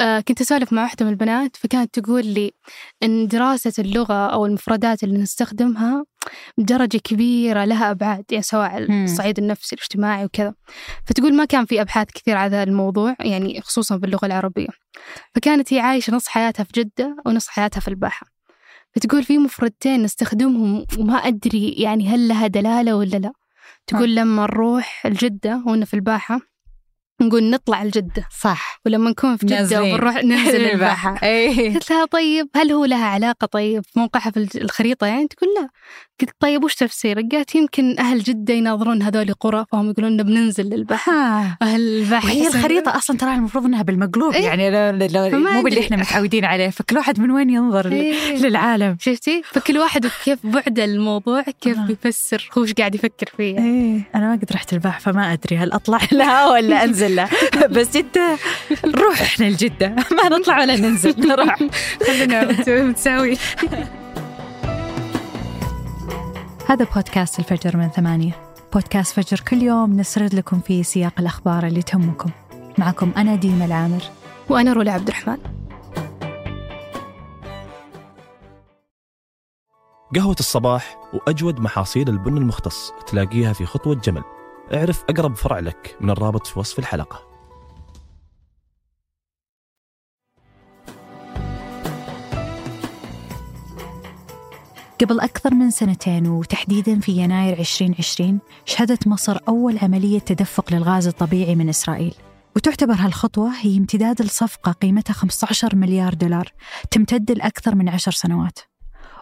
آه كنت أسولف مع واحدة من البنات فكانت تقول لي إن دراسة اللغة أو المفردات اللي نستخدمها بدرجة كبيرة لها أبعاد يعني سواء على الصعيد النفسي الاجتماعي وكذا. فتقول ما كان في أبحاث كثير على هذا الموضوع يعني خصوصا باللغة العربية. فكانت هي عايشة نص حياتها في جدة ونص حياتها في الباحة فتقول في مفردتين نستخدمهم وما أدري يعني هل لها دلالة ولا لا. تقول لما نروح الجدة وأنا في الباحة نقول نطلع الجدة. صح. ولما نكون في جدة وبنروح ننزل الباحة أيه. قلت لها طيب هل هو لها علاقة طيب موقعها في الخريطة يعني؟ تقول لا. قلت طيب وش تفسيرك؟ قالت يمكن أهل جدة يناظرون هذول قرى فهم يقولون بننزل للبحر أهل البحر وهي الخريطة أصلا ترى المفروض إنها بالمقلوب إيه؟ يعني لو مو باللي إحنا متعودين عليه. فكل واحد من وين ينظر إيه؟ للعالم. شفتي؟ فكل واحد كيف بعد الموضوع كيف آه. بيفسر هو إيش قاعد يفكر فيه. إيه. أنا ما قد رحت البحر فما أدري هل أطلع لها ولا أنزل. لها بس أنت روح إحنا لجدة. ما نطلع ولا ننزل نروح. خلينا متساوي هذا بودكاست الفجر من ثمانية. بودكاست فجر كل يوم نسرد لكم فيه سياق الأخبار اللي تهمكم. معكم أنا ديما العامر. وأنا رولا عبد الرحمن. قهوة الصباح وأجود محاصيل البن المختص تلاقيها في خطوة جمل. اعرف أقرب فرع لك من الرابط في وصف الحلقة. قبل أكثر من سنتين وتحديدا في يناير 2020 شهدت مصر أول عملية تدفق للغاز الطبيعي من إسرائيل. وتعتبر هالخطوة هي امتداد لصفقة قيمتها 15 مليار دولار تمتد لأكثر من عشر سنوات.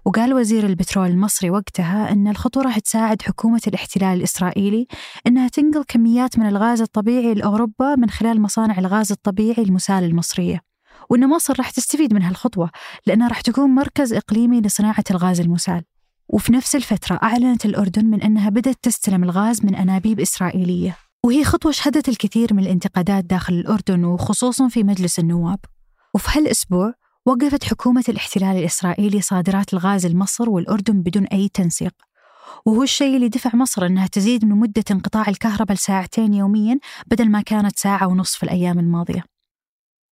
وقال وزير البترول المصري وقتها أن الخطوة راح تساعد حكومة الاحتلال الإسرائيلي أنها تنقل كميات من الغاز الطبيعي لأوروبا من خلال مصانع الغاز الطبيعي المسال المصرية. وأن مصر راح تستفيد من هالخطوة لأنها راح تكون مركز إقليمي لصناعة الغاز المسال. وفي نفس الفترة أعلنت الأردن من أنها بدأت تستلم الغاز من أنابيب إسرائيلية. وهي خطوة شهدت الكثير من الانتقادات داخل الأردن وخصوصا في مجلس النواب. وفي هالأسبوع وقفت حكومة الاحتلال الإسرائيلي صادرات الغاز لمصر والأردن بدون أي تنسيق. وهو الشيء اللي دفع مصر أنها تزيد من مدة انقطاع الكهرباء لساعتين يوميا بدل ما كانت ساعة ونصف الأيام الماضية.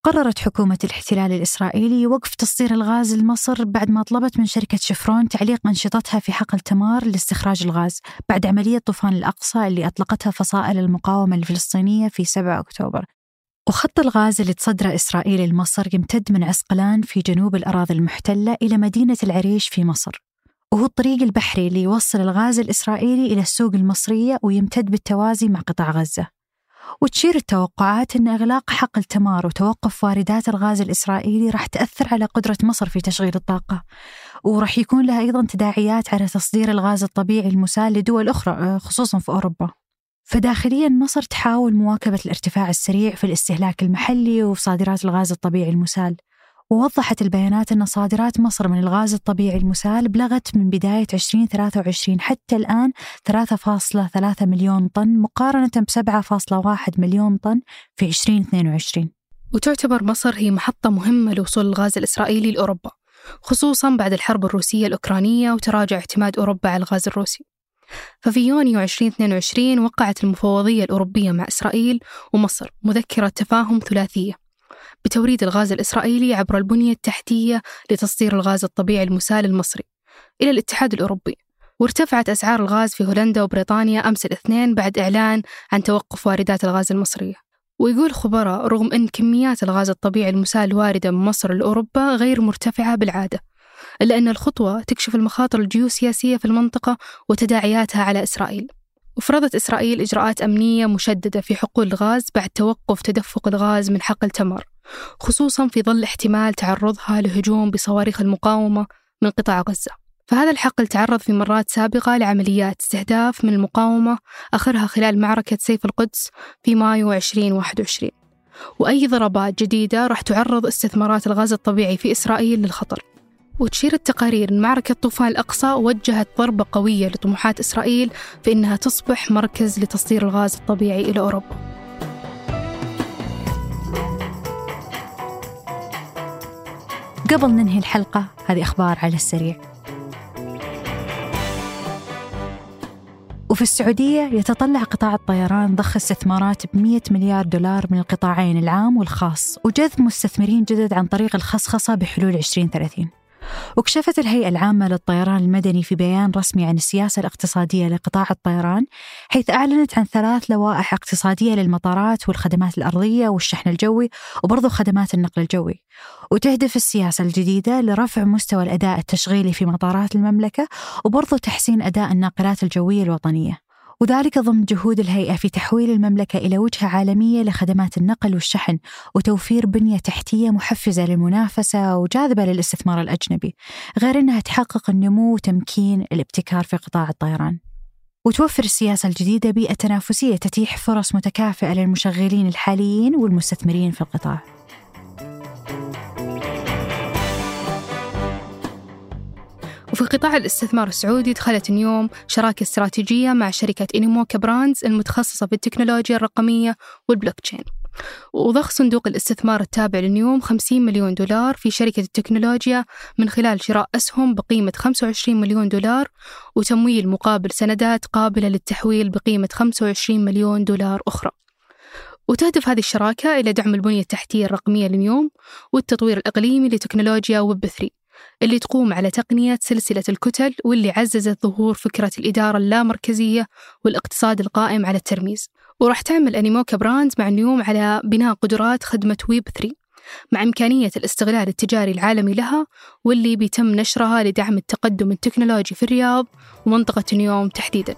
قررت حكومة الاحتلال الإسرائيلي وقف تصدير الغاز لمصر بعد ما طلبت من شركة شفرون تعليق أنشطتها في حقل تمار لاستخراج الغاز بعد عملية طوفان الأقصى اللي أطلقتها فصائل المقاومة الفلسطينية في 7 أكتوبر. وخط الغاز اللي تصدره إسرائيل لمصر يمتد من عسقلان في جنوب الأراضي المحتلة إلى مدينة العريش في مصر. وهو الطريق البحري اللي يوصل الغاز الإسرائيلي إلى السوق المصرية ويمتد بالتوازي مع قطاع غزة. وتشير التوقعات أن إغلاق حقل تمار وتوقف واردات الغاز الإسرائيلي راح تأثر على قدرة مصر في تشغيل الطاقة. وراح يكون لها أيضا تداعيات على تصدير الغاز الطبيعي المسال لدول أخرى خصوصا في أوروبا. فداخليا مصر تحاول مواكبة الارتفاع السريع في الاستهلاك المحلي وفي صادرات الغاز الطبيعي المسال. ووضحت البيانات أن صادرات مصر من الغاز الطبيعي المسال بلغت من بداية 2023 حتى الآن 3.3 مليون طن مقارنة ب 7.1 مليون طن في 2022 وتعتبر مصر هي محطة مهمة لوصول الغاز الإسرائيلي لأوروبا خصوصا بعد الحرب الروسية الأوكرانية وتراجع اعتماد أوروبا على الغاز الروسي. ففي يونيو 2022 وقعت المفوضية الأوروبية مع إسرائيل ومصر مذكرة تفاهم ثلاثية بتوريد الغاز الإسرائيلي عبر البنية التحتية لتصدير الغاز الطبيعي المسال المصري إلى الاتحاد الأوروبي. وارتفعت أسعار الغاز في هولندا وبريطانيا أمس الاثنين بعد إعلان عن توقف واردات الغاز المصرية. ويقول خبراء رغم أن كميات الغاز الطبيعي المسال واردة من مصر لأوروبا غير مرتفعة بالعادة. إلا أن الخطوة تكشف المخاطر الجيوسياسية في المنطقة وتداعياتها على إسرائيل. وفرضت إسرائيل إجراءات أمنية مشددة في حقول الغاز بعد توقف تدفق الغاز من حقل تمر خصوصا في ظل احتمال تعرضها لهجوم بصواريخ المقاومة من قطاع غزة. فهذا الحقل تعرض في مرات سابقة لعمليات استهداف من المقاومة آخرها خلال معركة سيف القدس في مايو 2021 وأي ضربات جديدة راح تعرض استثمارات الغاز الطبيعي في إسرائيل للخطر. وتشير التقارير. أن معركة طوفان الأقصى وجهت ضربة قوية لطموحات إسرائيل في أنها تصبح مركز لتصدير الغاز الطبيعي إلى أوروبا. قبل ننهي الحلقة هذه أخبار على السريع. وفي السعودية يتطلع قطاع الطيران ضخ استثمارات ب 100 مليار دولار من القطاعين العام والخاص وجذب مستثمرين جدد عن طريق الخصخصة بحلول 2030 وكشفت الهيئة العامة للطيران المدني في بيان رسمي عن السياسة الاقتصادية لقطاع الطيران حيث أعلنت عن ثلاث لوائح اقتصادية للمطارات والخدمات الأرضية والشحن الجوي وبرضو خدمات النقل الجوي. وتهدف السياسة الجديدة لرفع مستوى الأداء التشغيلي في مطارات المملكة وبرضو تحسين أداء الناقلات الجوية الوطنية. وذلك ضمن جهود الهيئة في تحويل المملكة إلى وجهة عالمية لخدمات النقل والشحن وتوفير بنية تحتية محفزة للمنافسة وجاذبة للاستثمار الأجنبي غير أنها تحقق النمو وتمكين الابتكار في قطاع الطيران. وتوفر السياسة الجديدة بيئة تنافسية تتيح فرص متكافئة للمشغلين الحاليين والمستثمرين في القطاع. قطاع الاستثمار السعودي دخلت نيوم شراكة استراتيجية مع شركة إنيموكا براندز المتخصصة في التكنولوجيا الرقمية والبلوك تشين وضخ صندوق الاستثمار التابع لنيوم 50 مليون دولار في شركة التكنولوجيا من خلال شراء أسهم بقيمة 25 مليون دولار وتمويل مقابل سندات قابلة للتحويل بقيمة 25 مليون دولار أخرى. وتهدف هذه الشراكة إلى دعم البنية التحتية الرقمية لنيوم والتطوير الإقليمي لتكنولوجيا ويب 3 اللي تقوم على تقنية سلسلة الكتل واللي عززت ظهور فكرة الإدارة اللامركزية والاقتصاد القائم على الترميز. وراح تعمل Animoca Brands مع نيوم على بناء قدرات خدمة ويب 3 مع إمكانية الاستغلال التجاري العالمي لها واللي بيتم نشرها لدعم التقدم التكنولوجي في الرياض ومنطقة نيوم تحديداً.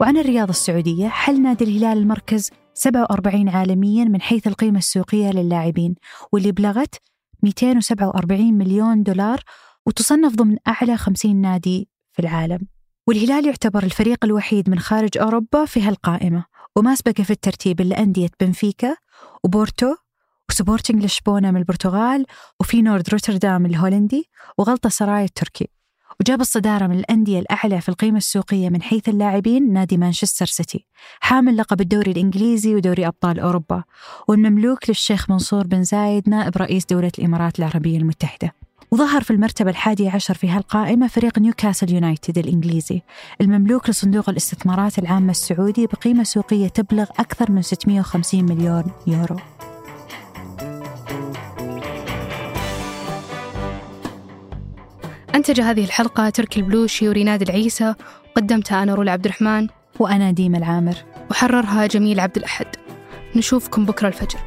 وعن الرياضة السعودية حل نادي الهلال المركز 47 عالميا من حيث القيمة السوقية للاعبين واللي بلغت 247 مليون دولار وتصنف ضمن أعلى 50 نادي في العالم. والهلال يعتبر الفريق الوحيد من خارج أوروبا في هالقائمة وما سبق في الترتيب إلا أندية بنفيكا وبورتو وسبورتنج لشبونة من البرتغال وفينورد روتردام الهولندي وغلطة سراي التركي. وجاب الصدارة من الأندية الأعلى في القيمة السوقية من حيث اللاعبين نادي مانشستر سيتي. حامل لقب الدوري الإنجليزي ودوري أبطال أوروبا. والمملوك للشيخ منصور بن زايد نائب رئيس دولة الإمارات العربية المتحدة. وظهر في المرتبة الحادية عشر في هالقائمة فريق نيوكاسل يونايتد الإنجليزي. المملوك لصندوق الاستثمارات العامة السعودي بقيمة سوقية تبلغ أكثر من 650 مليون يورو. أنتج هذه الحلقة تركي البلوشي وريناد العيسى وقدمتها أنا رولا عبد الرحمن وأنا ديمة العامر. وحررها جميل عبد الأحد. نشوفكم بكرة الفجر.